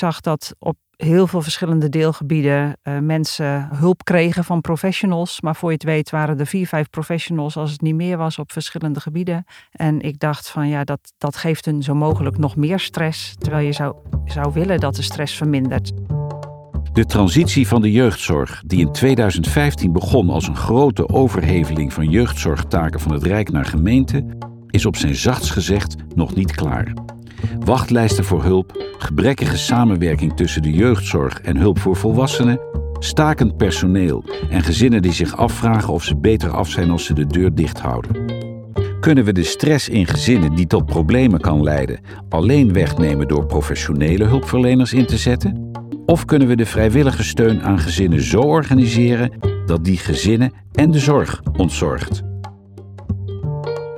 zag dat op heel veel verschillende deelgebieden uh, mensen hulp kregen van professionals. Maar voor je het weet waren er vier, vijf professionals als het niet meer was op verschillende gebieden. En ik dacht van ja, dat, dat geeft hun zo mogelijk nog meer stress. Terwijl je zou, zou willen dat de stress vermindert. De transitie van de jeugdzorg, die in 2015 begon als een grote overheveling van jeugdzorgtaken van het Rijk naar gemeente, is op zijn zachts gezegd nog niet klaar. Wachtlijsten voor hulp, gebrekkige samenwerking tussen de jeugdzorg en hulp voor volwassenen, stakend personeel en gezinnen die zich afvragen of ze beter af zijn als ze de deur dicht houden. Kunnen we de stress in gezinnen die tot problemen kan leiden alleen wegnemen door professionele hulpverleners in te zetten? Of kunnen we de vrijwillige steun aan gezinnen zo organiseren dat die gezinnen en de zorg ontzorgt?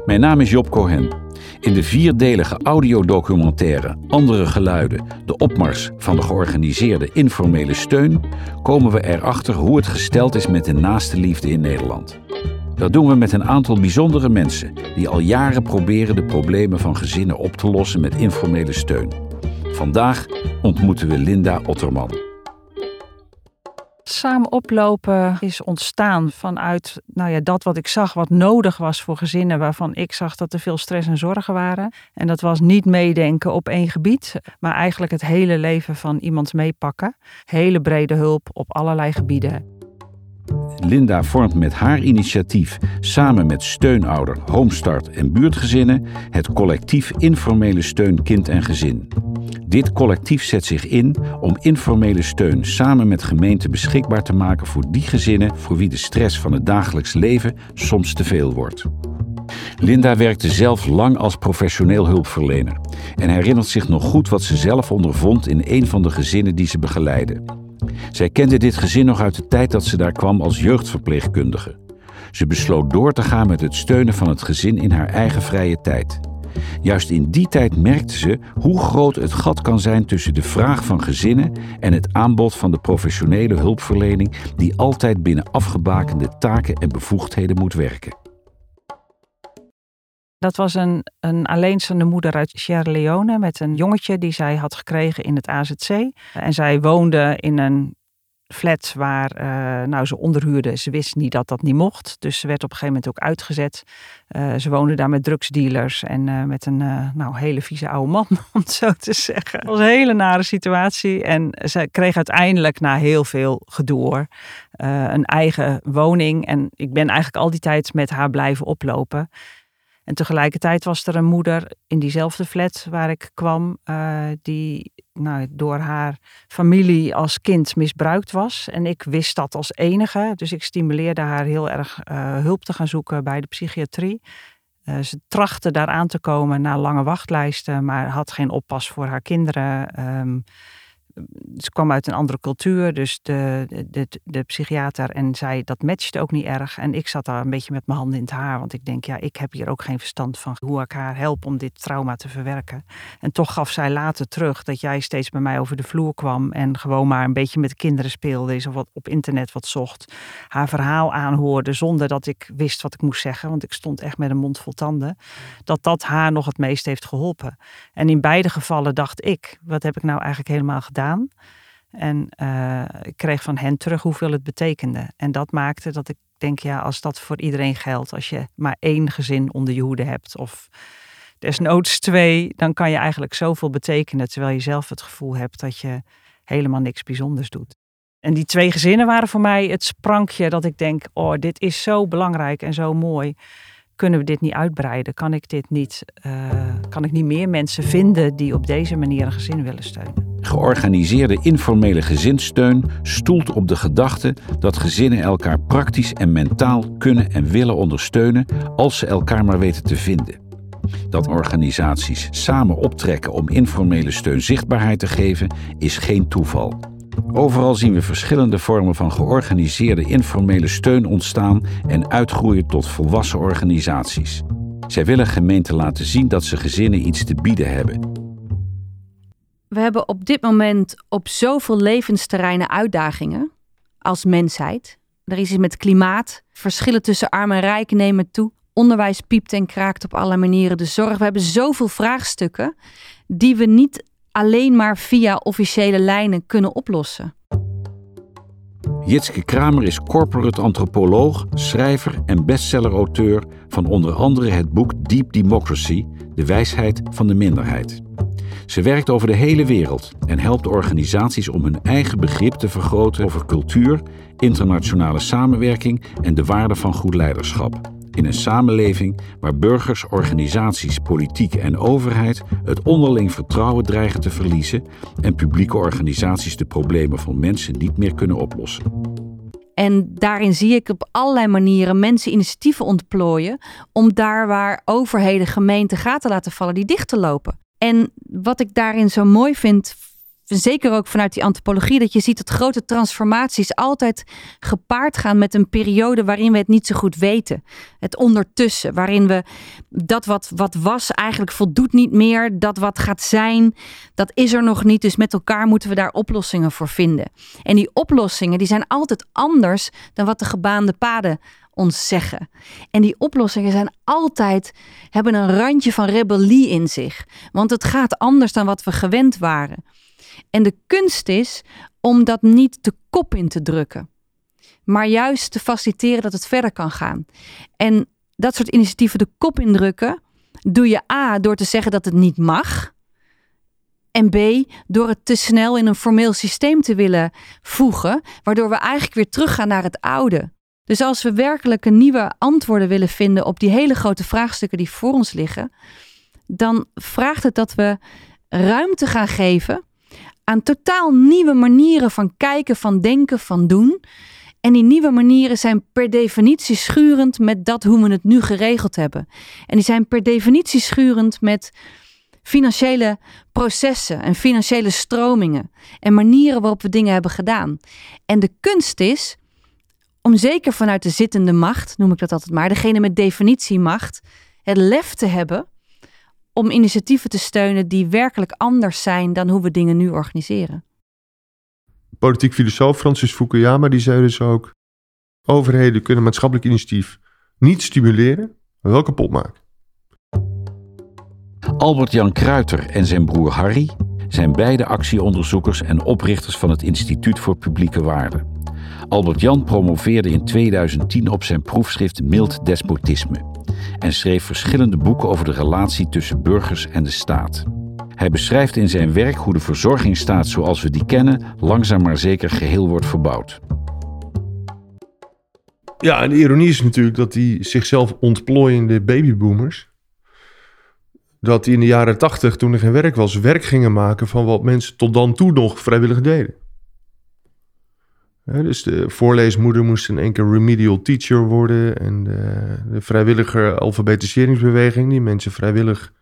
Mijn naam is Job Cohen. In de vierdelige audiodocumentaire Andere Geluiden, de opmars van de georganiseerde informele steun, komen we erachter hoe het gesteld is met de naaste liefde in Nederland. Dat doen we met een aantal bijzondere mensen die al jaren proberen de problemen van gezinnen op te lossen met informele steun. Vandaag ontmoeten we Linda Otterman. Samen oplopen is ontstaan vanuit nou ja, dat wat ik zag, wat nodig was voor gezinnen waarvan ik zag dat er veel stress en zorgen waren. En dat was niet meedenken op één gebied, maar eigenlijk het hele leven van iemand meepakken. Hele brede hulp op allerlei gebieden. Linda vormt met haar initiatief samen met steunouder, Homestart en buurtgezinnen het collectief Informele Steun Kind en Gezin. Dit collectief zet zich in om informele steun samen met gemeenten beschikbaar te maken voor die gezinnen voor wie de stress van het dagelijks leven soms te veel wordt. Linda werkte zelf lang als professioneel hulpverlener en herinnert zich nog goed wat ze zelf ondervond in een van de gezinnen die ze begeleidde. Zij kende dit gezin nog uit de tijd dat ze daar kwam als jeugdverpleegkundige. Ze besloot door te gaan met het steunen van het gezin in haar eigen vrije tijd. Juist in die tijd merkte ze hoe groot het gat kan zijn tussen de vraag van gezinnen en het aanbod van de professionele hulpverlening die altijd binnen afgebakende taken en bevoegdheden moet werken. Dat was een, een alleenstaande moeder uit Sierra Leone met een jongetje die zij had gekregen in het AZC. En zij woonde in een flat waar uh, nou, ze onderhuurde. Ze wist niet dat dat niet mocht. Dus ze werd op een gegeven moment ook uitgezet. Uh, ze woonde daar met drugsdealers en uh, met een nou, hele vieze oude man, om het zo te zeggen. Het was een hele nare situatie. En ze kreeg uiteindelijk na heel veel gedoe een eigen woning. En ik ben eigenlijk al die tijd met haar blijven oplopen. En tegelijkertijd was er een moeder in diezelfde flat waar ik kwam, uh, die nou, door haar familie als kind misbruikt was. En ik wist dat als enige, dus ik stimuleerde haar heel erg uh, hulp te gaan zoeken bij de psychiatrie. Uh, ze trachtte daar aan te komen na lange wachtlijsten, maar had geen oppas voor haar kinderen. Um, ze kwam uit een andere cultuur, dus de, de, de, psychiater en zei dat matchte ook niet erg. En ik zat daar een beetje met mijn handen in het haar, want ik denk, ja, ik heb hier ook geen verstand van hoe ik haar help om dit trauma te verwerken. En toch gaf zij later terug dat jij steeds bij mij over de vloer kwam en gewoon maar een beetje met de kinderen speelde, of wat op internet wat zocht, haar verhaal aanhoorde zonder dat ik wist wat ik moest zeggen, want ik stond echt met een mond vol tanden, dat dat haar nog het meest heeft geholpen. En in beide gevallen dacht ik, wat heb ik nou eigenlijk helemaal gedaan? En uh, ik kreeg van hen terug hoeveel het betekende. En dat maakte dat ik denk, ja, als dat voor iedereen geldt, als je maar één gezin onder je hoede hebt of desnoods twee, dan kan je eigenlijk zoveel betekenen, terwijl je zelf het gevoel hebt dat je helemaal niks bijzonders doet. En die twee gezinnen waren voor mij het sprankje dat ik denk, oh, dit is zo belangrijk en zo mooi kunnen we dit niet uitbreiden? Kan ik dit niet, uh, kan ik niet meer mensen vinden die op deze manier een gezin willen steunen? Georganiseerde informele gezinssteun stoelt op de gedachte dat gezinnen elkaar praktisch en mentaal kunnen en willen ondersteunen als ze elkaar maar weten te vinden. Dat organisaties samen optrekken om informele steun zichtbaarheid te geven, is geen toeval. Overal zien we verschillende vormen van georganiseerde informele steun ontstaan en uitgroeien tot volwassen organisaties. Zij willen gemeenten laten zien dat ze gezinnen iets te bieden hebben. We hebben op dit moment op zoveel levensterreinen uitdagingen als mensheid. Er is iets met klimaat, verschillen tussen arm en rijk nemen toe, onderwijs piept en kraakt op alle manieren, de zorg. We hebben zoveel vraagstukken die we niet alleen maar via officiële lijnen kunnen oplossen. Jitske Kramer is corporate antropoloog, schrijver en bestseller-auteur van onder andere het boek Deep Democracy, de wijsheid van de minderheid. Ze werkt over de hele wereld en helpt organisaties om hun eigen begrip te vergroten over cultuur, internationale samenwerking en de waarde van goed leiderschap. In een samenleving waar burgers, organisaties, politiek en overheid het onderling vertrouwen dreigen te verliezen en publieke organisaties de problemen van mensen niet meer kunnen oplossen. En daarin zie ik op allerlei manieren mensen initiatieven ontplooien om daar waar overheden, gemeenten gaten laten vallen, die dicht te lopen. En wat ik daarin zo mooi vind, zeker ook vanuit die antropologie, dat je ziet dat grote transformaties altijd gepaard gaan met een periode waarin we het niet zo goed weten. Het ondertussen, waarin we dat wat, wat was eigenlijk voldoet niet meer. Dat wat gaat zijn, dat is er nog niet. Dus met elkaar moeten we daar oplossingen voor vinden. En die oplossingen die zijn altijd anders dan wat de gebaande paden ons zeggen. En die oplossingen zijn altijd, hebben een randje van rebellie in zich. Want het gaat anders dan wat we gewend waren. En de kunst is om dat niet de kop in te drukken, maar juist te faciliteren dat het verder kan gaan. En dat soort initiatieven de kop indrukken, doe je A door te zeggen dat het niet mag. En B, door het te snel in een formeel systeem te willen voegen, waardoor we eigenlijk weer teruggaan naar het oude. Dus als we werkelijk een nieuwe antwoorden willen vinden op die hele grote vraagstukken die voor ons liggen, dan vraagt het dat we ruimte gaan geven aan totaal nieuwe manieren van kijken, van denken, van doen. En die nieuwe manieren zijn per definitie schurend met dat hoe we het nu geregeld hebben. En die zijn per definitie schurend met financiële processen en financiële stromingen en manieren waarop we dingen hebben gedaan. En de kunst is om zeker vanuit de zittende macht, noem ik dat altijd maar, degene met definitiemacht, het lef te hebben om initiatieven te steunen die werkelijk anders zijn dan hoe we dingen nu organiseren. Politiek filosoof Francis Fukuyama die zei dus ook: overheden kunnen maatschappelijk initiatief niet stimuleren, maar wel kapot maken. Albert-Jan Kruiter en zijn broer Harry zijn beide actieonderzoekers en oprichters van het Instituut voor Publieke Waarden. Albert-Jan promoveerde in 2010 op zijn proefschrift Mild Despotisme en schreef verschillende boeken over de relatie tussen burgers en de staat. Hij beschrijft in zijn werk hoe de verzorgingsstaat zoals we die kennen langzaam maar zeker geheel wordt verbouwd. Ja, en de ironie is natuurlijk dat die zichzelf ontplooiende babyboomers, dat die in de jaren tachtig, toen er geen werk was, werk gingen maken van wat mensen tot dan toe nog vrijwillig deden dus de voorleesmoeder moest in één keer remedial teacher worden. En de, de alfabetiseringsbeweging, die mensen vrijwillig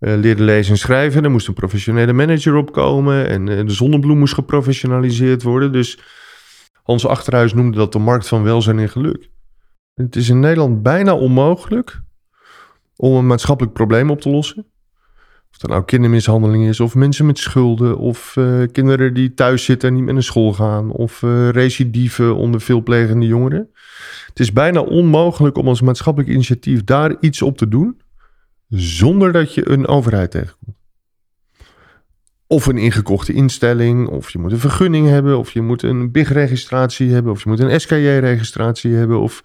uh, leerden lezen en schrijven. Er moest een professionele manager opkomen. En uh, de zonnebloem moest geprofessionaliseerd worden. Dus Hans Achterhuis noemde dat de markt van welzijn en geluk. Het is in Nederland bijna onmogelijk om een maatschappelijk probleem op te lossen. Of dat nou kindermishandeling is, of mensen met schulden, of uh, kinderen die thuis zitten en niet meer naar school gaan, of uh, recidieven onder veelplegende jongeren. Het is bijna onmogelijk om als maatschappelijk initiatief daar iets op te doen, zonder dat je een overheid tegenkomt. Of een ingekochte instelling, of je moet een vergunning hebben, of je moet een BIG-registratie hebben, of je moet een SKJ-registratie hebben. Of...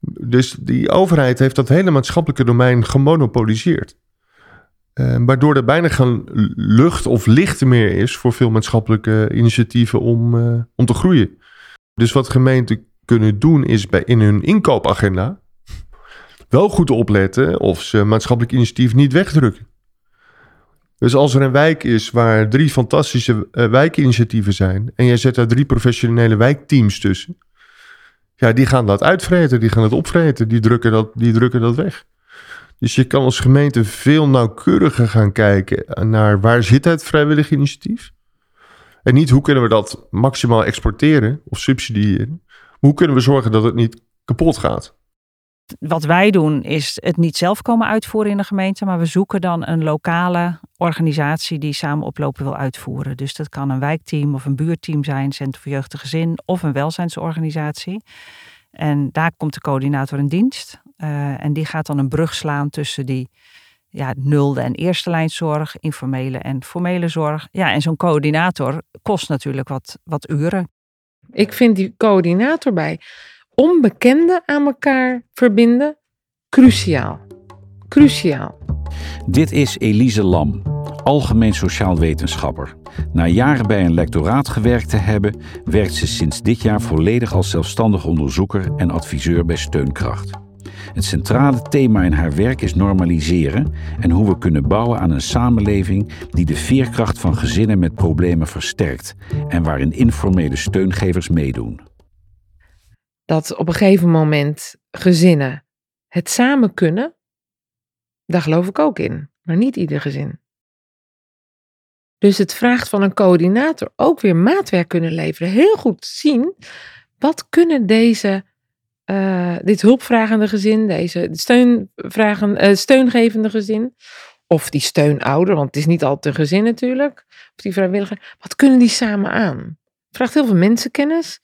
Dus die overheid heeft dat hele maatschappelijke domein gemonopoliseerd. Uh, waardoor er bijna geen lucht of licht meer is voor veel maatschappelijke initiatieven om, uh, om te groeien. Dus wat gemeenten kunnen doen is bij, in hun inkoopagenda wel goed opletten of ze maatschappelijk initiatief niet wegdrukken. Dus als er een wijk is waar drie fantastische uh, wijkinitiatieven zijn en jij zet daar drie professionele wijkteams tussen, ja, die gaan dat uitvreten, die gaan het opvreten, die drukken dat, die drukken dat weg. Dus je kan als gemeente veel nauwkeuriger gaan kijken naar waar zit het vrijwillig initiatief. En niet hoe kunnen we dat maximaal exporteren of subsidiëren. Hoe kunnen we zorgen dat het niet kapot gaat. Wat wij doen is het niet zelf komen uitvoeren in de gemeente, maar we zoeken dan een lokale organisatie die samen oplopen wil uitvoeren. Dus dat kan een wijkteam of een buurteam zijn, Centrum voor Jeugd en Gezin of een welzijnsorganisatie. En daar komt de coördinator in dienst. Uh, en die gaat dan een brug slaan tussen die ja, nulde en eerste lijnzorg, informele en formele zorg. Ja, en zo'n coördinator kost natuurlijk wat, wat uren. Ik vind die coördinator bij onbekenden aan elkaar verbinden cruciaal. Cruciaal. Dit is Elise Lam, algemeen sociaal wetenschapper. Na jaren bij een lectoraat gewerkt te hebben, werkt ze sinds dit jaar volledig als zelfstandig onderzoeker en adviseur bij Steunkracht. Het centrale thema in haar werk is normaliseren en hoe we kunnen bouwen aan een samenleving die de veerkracht van gezinnen met problemen versterkt en waarin informele steungevers meedoen. Dat op een gegeven moment gezinnen het samen kunnen, daar geloof ik ook in, maar niet ieder gezin. Dus het vraagt van een coördinator ook weer maatwerk kunnen leveren. Heel goed zien, wat kunnen deze, uh, dit hulpvragende gezin, deze steunvragen, uh, steungevende gezin, of die steunouder, want het is niet altijd een gezin natuurlijk, of die vrijwilliger, wat kunnen die samen aan? Vraagt heel veel mensenkennis,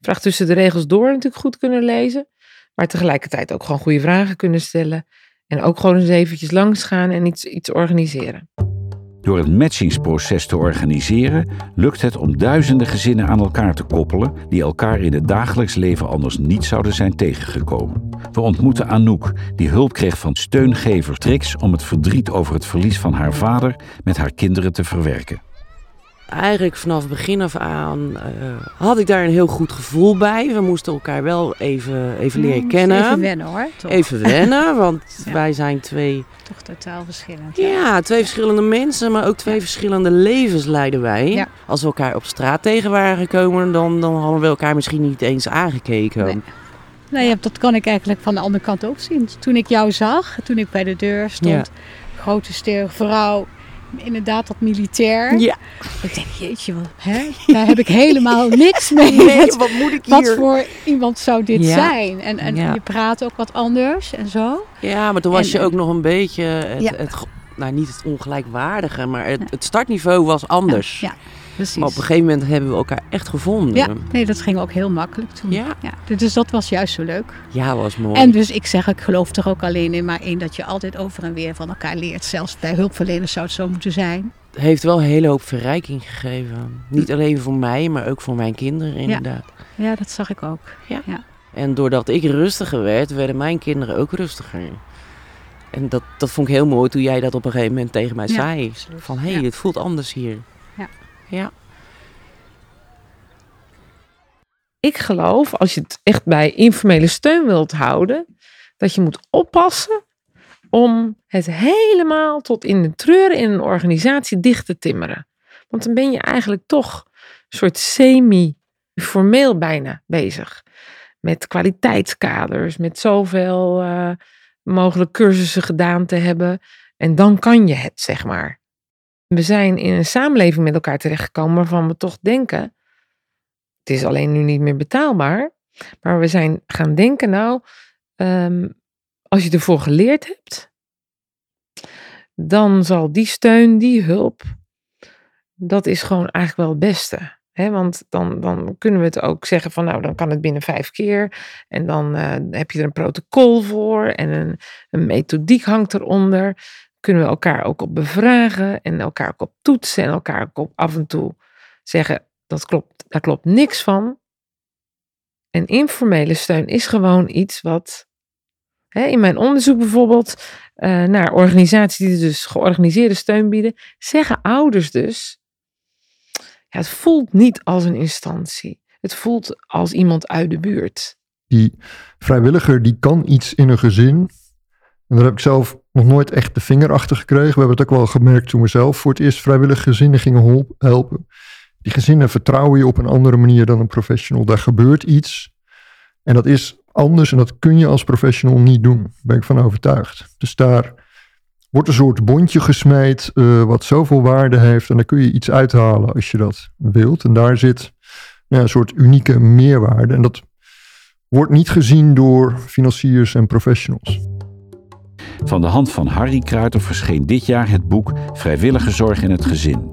vraagt tussen de regels door natuurlijk goed kunnen lezen, maar tegelijkertijd ook gewoon goede vragen kunnen stellen. En ook gewoon eens eventjes langs gaan en iets, iets organiseren. Door het matchingsproces te organiseren, lukt het om duizenden gezinnen aan elkaar te koppelen die elkaar in het dagelijks leven anders niet zouden zijn tegengekomen. We ontmoeten Anouk, die hulp kreeg van steungever Trix om het verdriet over het verlies van haar vader met haar kinderen te verwerken eigenlijk vanaf begin af aan uh, had ik daar een heel goed gevoel bij. We moesten elkaar wel even, even leren kennen. Even wennen hoor. Toch? Even wennen, want wij zijn twee... Toch totaal verschillend. Ja, twee verschillende mensen, maar ook twee verschillende levens leiden wij. Als we elkaar op straat tegen waren gekomen, dan, dan hadden we elkaar misschien niet eens aangekeken. Nee. Nou dat kan ik eigenlijk van de andere kant ook zien. Toen ik jou zag, toen ik bij de deur stond, grote sterke vrouw inderdaad dat militair. Ja. Ik denk, jeetje, wat, hè? daar heb ik helemaal niks mee. Nee, wat moet ik hier? Wat voor iemand zou dit zijn? En, en je praat ook wat anders en zo. Ja, maar toen was je ook nog een beetje het, het, nou niet het ongelijkwaardige, maar het, het startniveau was anders. Ja, Precies. Maar op een gegeven moment hebben we elkaar echt gevonden. Ja, nee, dat ging ook heel makkelijk toen. Ja. ja. Dus dat was juist zo leuk. Ja, was mooi. En dus ik zeg, ik geloof er ook alleen in maar één dat je altijd over en weer van elkaar leert. Zelfs bij hulpverleners zou het zo moeten zijn. Het heeft wel een hele hoop verrijking gegeven. Niet alleen voor mij, maar ook voor mijn kinderen inderdaad. Ja, ja dat zag ik ook. Ja. ja. En doordat ik rustiger werd, werden mijn kinderen ook rustiger. En dat, dat vond ik heel mooi toen jij dat op een gegeven moment tegen mij zei. Van hé, hey, het voelt anders hier. Ja. Ik geloof, als je het echt bij informele steun wilt houden, dat je moet oppassen om het helemaal tot in de treuren in een organisatie dicht te timmeren. Want dan ben je eigenlijk toch een soort semi-formeel bijna bezig. Met kwaliteitskaders, met zoveel uh, mogelijk cursussen gedaan te hebben. En dan kan je het, zeg maar we zijn in een samenleving met elkaar terechtgekomen waarvan we toch denken, het is alleen nu niet meer betaalbaar, maar we zijn gaan denken, nou, ehm, als je ervoor geleerd hebt, dan zal die steun, die hulp, dat is gewoon eigenlijk wel het beste. He, want dan, dan kunnen we het ook zeggen van nou, dan kan het binnen vijf keer. En dan uh, heb je er een protocol voor en een, een methodiek hangt eronder kunnen we elkaar ook op bevragen en elkaar ook op toetsen en elkaar ook op af en toe zeggen dat klopt, daar klopt niks van. En informele steun is gewoon iets wat hè, in mijn onderzoek bijvoorbeeld uh, naar organisaties die dus georganiseerde steun bieden, zeggen ouders dus, het voelt niet als een instantie. Het voelt als iemand uit de buurt. Die vrijwilliger die kan iets in een gezin en daar heb ik zelf nog nooit echt de vinger achter gekregen. We hebben het ook wel gemerkt toen we zelf voor het eerst vrijwillige gezinnen gingen helpen. Die gezinnen vertrouwen je op een andere manier dan een professional. Daar gebeurt iets. En dat is anders en dat kun je als professional niet doen. Daar ben ik van overtuigd. Dus daar wordt een soort bondje gesmeed uh, wat zoveel waarde heeft. En daar kun je iets uithalen als je dat wilt. En daar zit een soort unieke meerwaarde. En dat wordt niet gezien door financiers en professionals. Van de hand van Harry Kruiter verscheen dit jaar het boek Vrijwillige Zorg in het Gezin.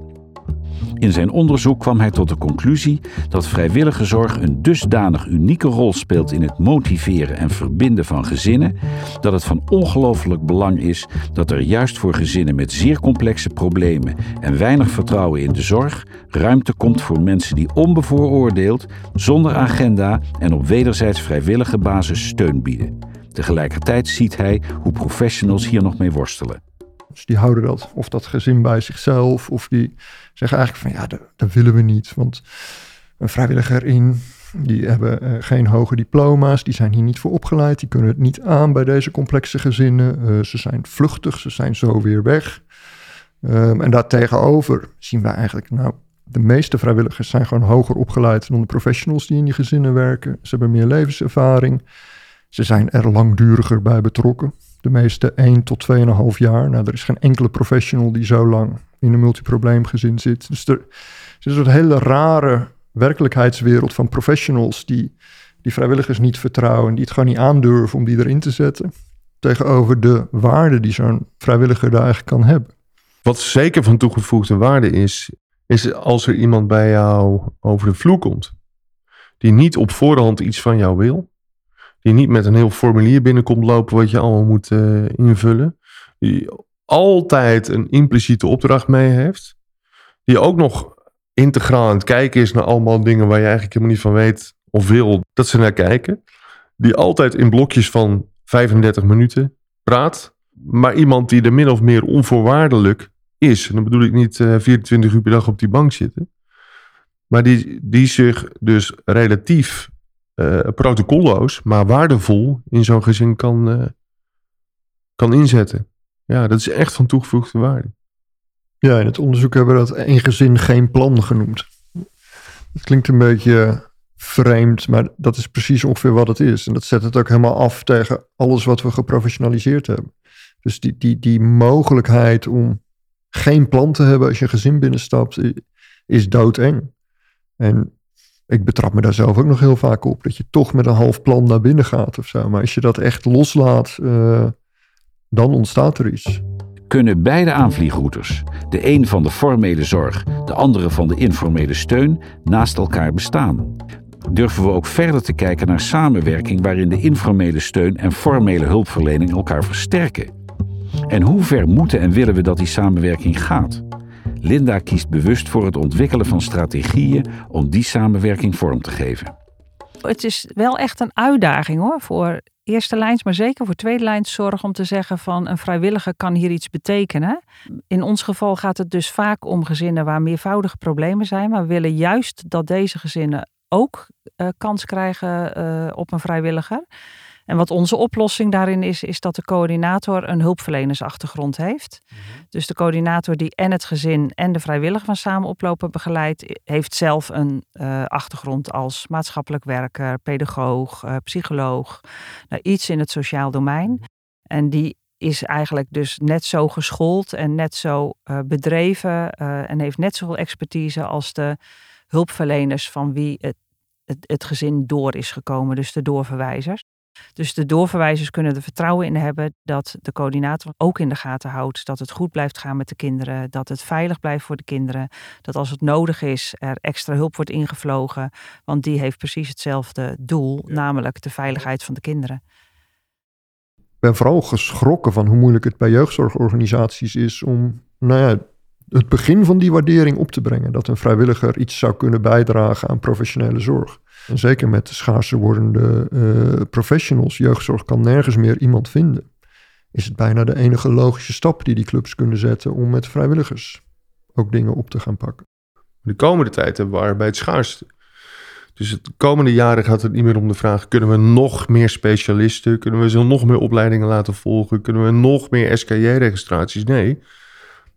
In zijn onderzoek kwam hij tot de conclusie dat vrijwillige zorg een dusdanig unieke rol speelt in het motiveren en verbinden van gezinnen, dat het van ongelooflijk belang is dat er juist voor gezinnen met zeer complexe problemen en weinig vertrouwen in de zorg ruimte komt voor mensen die onbevooroordeeld, zonder agenda en op wederzijds vrijwillige basis steun bieden. Tegelijkertijd ziet hij hoe professionals hier nog mee worstelen. Dus die houden dat, of dat gezin bij zichzelf, of die zeggen eigenlijk van ja, dat, willen we niet. Want een vrijwilliger in, die hebben uh, geen hoge diploma's, die zijn hier niet voor opgeleid, die kunnen het niet aan bij deze complexe gezinnen. Uh, ze zijn vluchtig, ze zijn zo weer weg. Um, en daartegenover zien wij eigenlijk, nou, de meeste vrijwilligers zijn gewoon hoger opgeleid dan de professionals die in die gezinnen werken. Ze hebben meer levenservaring. Ze zijn er langduriger bij betrokken. De meeste 1 tot 2,5 jaar. Nou, er is geen enkele professional die zo lang in een multiprobleemgezin zit. Dus er, is een soort hele rare werkelijkheidswereld van professionals die, die vrijwilligers niet vertrouwen, die het gewoon niet aandurven om die erin te zetten. Tegenover de waarde die zo'n vrijwilliger daar eigenlijk kan hebben. Wat zeker van toegevoegde waarde is, is als er iemand bij jou over de vloer komt, die niet op voorhand iets van jou wil, die niet met een heel formulier binnenkomt lopen wat je allemaal moet uh, invullen, die altijd een impliciete opdracht mee heeft, die ook nog integraal aan het kijken is naar allemaal dingen waar je eigenlijk helemaal niet van weet of wil dat ze naar kijken, die altijd in blokjes van 35 minuten praat, maar iemand die er min of meer onvoorwaardelijk is. En dan bedoel ik niet uh, 24 uur per dag op die bank zitten. Maar die, die zich dus relatief protocolloos, maar waardevol in zo'n gezin kan, uh, kan inzetten. Ja, dat is echt van toegevoegde waarde. Ja, in het onderzoek hebben we dat één gezin geen plan genoemd. Het klinkt een beetje vreemd, maar dat is precies ongeveer wat het is. En dat zet het ook helemaal af tegen alles wat we geprofessionaliseerd hebben. Dus die, die, die mogelijkheid om geen plan te hebben als je een gezin binnenstapt, is doodeng. En ik betrap me daar zelf ook nog heel vaak op, dat je toch met een half plan naar binnen gaat of zo. Maar als je dat echt loslaat, uh, dan ontstaat er iets. Kunnen beide aanvliegroutes, de een van de formele zorg, de andere van de informele steun, naast elkaar bestaan? Durven we ook verder te kijken naar samenwerking waarin de informele steun en formele hulpverlening elkaar versterken? En hoe ver moeten en willen we dat die samenwerking gaat? Linda kiest bewust voor het ontwikkelen van strategieën om die samenwerking vorm te geven. Het is wel echt een uitdaging hoor, voor eerste lijns, maar zeker voor tweede lijns zorg om te zeggen van een vrijwilliger kan hier iets betekenen. In ons geval gaat het dus vaak om gezinnen waar meervoudige problemen zijn, maar we willen juist dat deze gezinnen ook uh, kans krijgen uh, op een vrijwilliger. En wat onze oplossing daarin is, is dat de coördinator een hulpverlenersachtergrond heeft. Mm -hmm. Dus de coördinator die en het gezin en de vrijwilliger van samen oplopen begeleidt, heeft zelf een uh, achtergrond als maatschappelijk werker, pedagoog, uh, psycholoog, nou, iets in het sociaal domein. -hmm. En die is eigenlijk dus net zo geschoold en net zo uh, bedreven en heeft net zoveel expertise als de hulpverleners van wie het, het, het gezin door is gekomen, dus de doorverwijzers. Dus de doorverwijzers kunnen er vertrouwen in hebben dat de coördinator ook in de gaten houdt dat het goed blijft gaan met de kinderen, dat het veilig blijft voor de kinderen, dat als het nodig is er extra hulp wordt ingevlogen, want die heeft precies hetzelfde doel, ja. namelijk de veiligheid van de kinderen. Ik ben vooral geschrokken van hoe moeilijk het bij jeugdzorgorganisaties is om nou ja, het begin van die waardering op te brengen. Dat een vrijwilliger iets zou kunnen bijdragen aan professionele zorg. En zeker met schaarser wordende uh, professionals, jeugdzorg kan nergens meer iemand vinden. Is het bijna de enige logische stap die die clubs kunnen zetten om met vrijwilligers ook dingen op te gaan pakken. De komende tijd hebben we arbeidsschaarste. Dus de komende jaren gaat het niet meer om de vraag: kunnen we nog meer specialisten? Kunnen we ze nog meer opleidingen laten volgen? Kunnen we nog meer SKJ-registraties? Nee.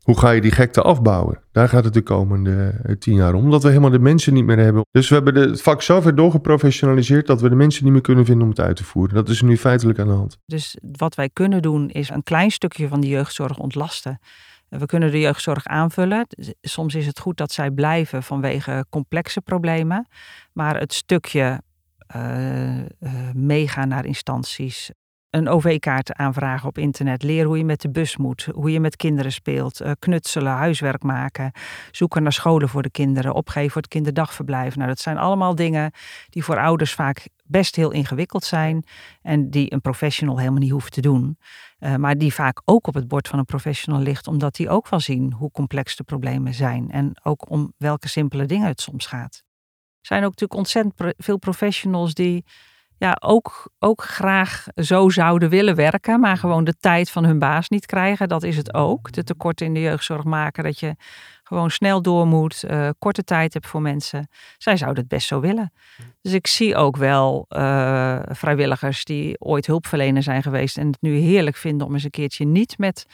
Hoe ga je die gekte afbouwen? Daar gaat het de komende uh, tien jaar om. Omdat we helemaal de mensen niet meer hebben. Dus we hebben het vak zo ver doorgeprofessionaliseerd dat we de mensen niet meer kunnen vinden om het uit te voeren. Dat is nu feitelijk aan de hand. Dus wat wij kunnen doen is een klein stukje van de jeugdzorg ontlasten. We kunnen de jeugdzorg aanvullen. Soms is het goed dat zij blijven vanwege complexe problemen. Maar het stukje uh, meegaan naar instanties, een OV-kaart aanvragen op internet. Leer hoe je met de bus moet, hoe je met kinderen speelt, uh, knutselen, huiswerk maken, zoeken naar scholen voor de kinderen, opgeven voor het kinderdagverblijf. Nou, dat zijn allemaal dingen die voor ouders vaak best heel ingewikkeld zijn en die een professional helemaal niet hoeft te doen. Uh, maar die vaak ook op het bord van een professional ligt, omdat die ook wel zien hoe complex de problemen zijn en ook om welke simpele dingen het soms gaat. Er zijn ook natuurlijk ontzettend veel professionals die ja, ook, ook graag zo zouden willen werken, maar gewoon de tijd van hun baas niet krijgen. Dat is het ook. De tekorten in de jeugdzorg maken dat je gewoon snel door moet, uh, korte tijd hebt voor mensen. Zij zouden het best zo willen. Dus ik zie ook wel uh, vrijwilligers die ooit hulpverlener zijn geweest en het nu heerlijk vinden om eens een keertje niet met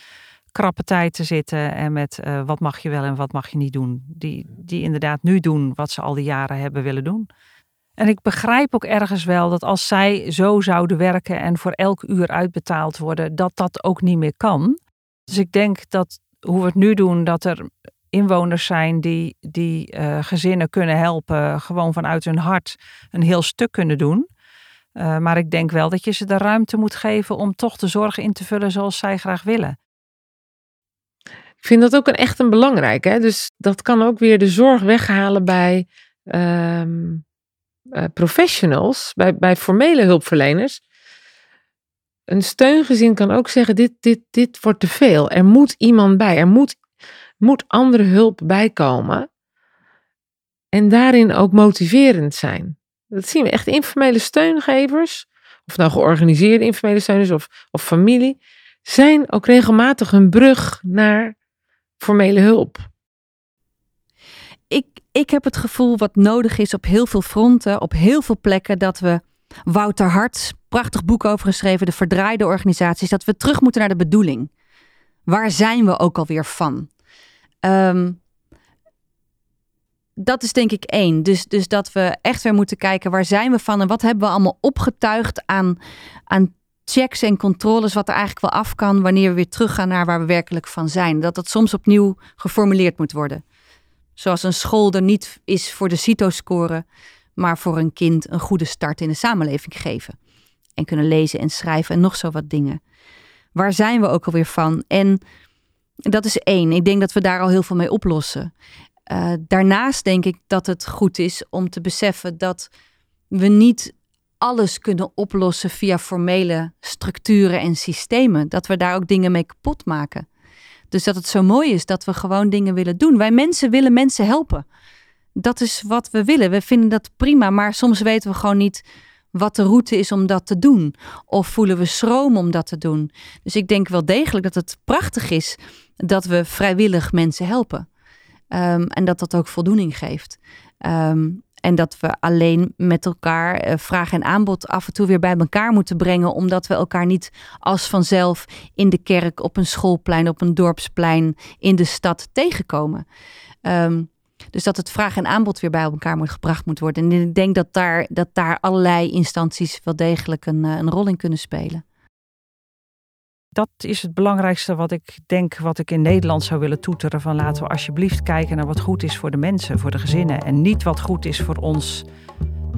krappe tijd te zitten en met uh, wat mag je wel en wat mag je niet doen. Die, die inderdaad nu doen wat ze al die jaren hebben willen doen. En ik begrijp ook ergens wel dat als zij zo zouden werken en voor elk uur uitbetaald worden, dat dat ook niet meer kan. Dus ik denk dat hoe we het nu doen, dat er inwoners zijn die, die uh, gezinnen kunnen helpen, gewoon vanuit hun hart een heel stuk kunnen doen. Uh, maar ik denk wel dat je ze de ruimte moet geven om toch de zorg in te vullen zoals zij graag willen. Ik vind dat ook een, echt een belangrijk. Hè? Dus dat kan ook weer de zorg weghalen bij um, uh, professionals, bij, bij formele hulpverleners. Een steungezin kan ook zeggen: dit, dit, dit wordt te veel. Er moet iemand bij. Er moet, moet andere hulp bijkomen. En daarin ook motiverend zijn. Dat zien we echt informele steungevers, of nou georganiseerde informele steuners of, of familie, zijn ook regelmatig een brug naar formele hulp. Ik, ik heb het gevoel wat nodig is op heel veel fronten, op heel veel plekken, dat we Wouter Hart, prachtig boek over geschreven, de verdraaide organisaties, dat we terug moeten naar de bedoeling. Waar zijn we ook alweer van? Um, dat is denk ik één. Dus, dus dat we echt weer moeten kijken waar zijn we van en wat hebben we allemaal opgetuigd aan, aan checks en controles, wat er eigenlijk wel af kan wanneer we weer teruggaan naar waar we werkelijk van zijn. Dat dat soms opnieuw geformuleerd moet worden. Zoals een school er niet is voor de CITO-score, maar voor een kind een goede start in de samenleving geven. En kunnen lezen en schrijven en nog zo wat dingen. Waar zijn we ook alweer van? En dat is één. Ik denk dat we daar al heel veel mee oplossen. Uh, daarnaast denk ik dat het goed is om te beseffen dat we niet alles kunnen oplossen via formele structuren en systemen. Dat we daar ook dingen mee kapot maken. Dus dat het zo mooi is dat we gewoon dingen willen doen. Wij mensen willen mensen helpen. Dat is wat we willen. We vinden dat prima, maar soms weten we gewoon niet wat de route is om dat te doen. Of voelen we schroom om dat te doen. Dus ik denk wel degelijk dat het prachtig is dat we vrijwillig mensen helpen. Um, en dat dat ook voldoening geeft. Um, en dat we alleen met elkaar uh, vraag en aanbod af en toe weer bij elkaar moeten brengen. Omdat we elkaar niet als vanzelf in de kerk, op een schoolplein, op een dorpsplein, in de stad tegenkomen. Um, dus dat het vraag en aanbod weer bij elkaar moet gebracht moet worden. En ik denk dat daar, dat daar allerlei instanties wel degelijk een, uh, een rol in kunnen spelen dat is het belangrijkste wat ik denk, wat ik in Nederland zou willen toeteren. Van laten we alsjeblieft kijken naar wat goed is voor de mensen, voor de gezinnen. En niet wat goed is voor ons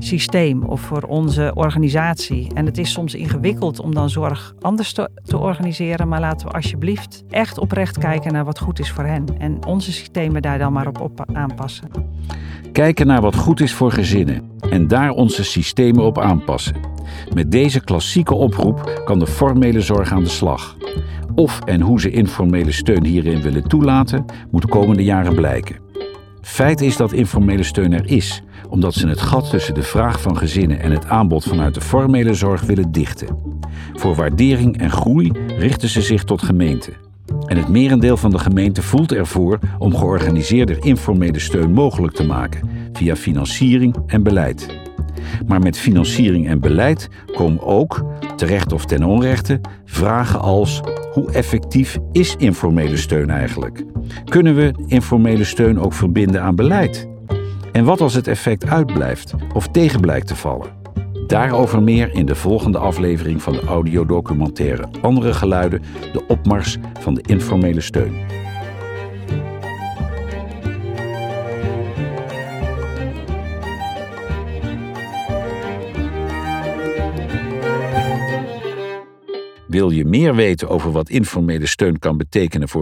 systeem of voor onze organisatie. En het is soms ingewikkeld om dan zorg anders te, te, organiseren. Maar laten we alsjeblieft echt oprecht kijken naar wat goed is voor hen. En onze systemen daar dan maar op, op aanpassen. Kijken naar wat goed is voor gezinnen en daar onze systemen op aanpassen. Met deze klassieke oproep kan de formele zorg aan de slag. Of en hoe ze informele steun hierin willen toelaten, moet de komende jaren blijken. Feit is dat informele steun er is, omdat ze het gat tussen de vraag van gezinnen en het aanbod vanuit de formele zorg willen dichten. Voor waardering en groei richten ze zich tot gemeenten. En het merendeel van de gemeente voelt ervoor om georganiseerde informele steun mogelijk te maken via financiering en beleid. Maar met financiering en beleid komen ook, terecht of ten onrechte, vragen als: hoe effectief is informele steun eigenlijk? Kunnen we informele steun ook verbinden aan beleid? En wat als het effect uitblijft of tegen blijkt te vallen? Daarover meer in de volgende aflevering van de audiodocumentaire Andere Geluiden, de opmars van de informele steun. Wil je meer weten over wat informele steun kan betekenen voor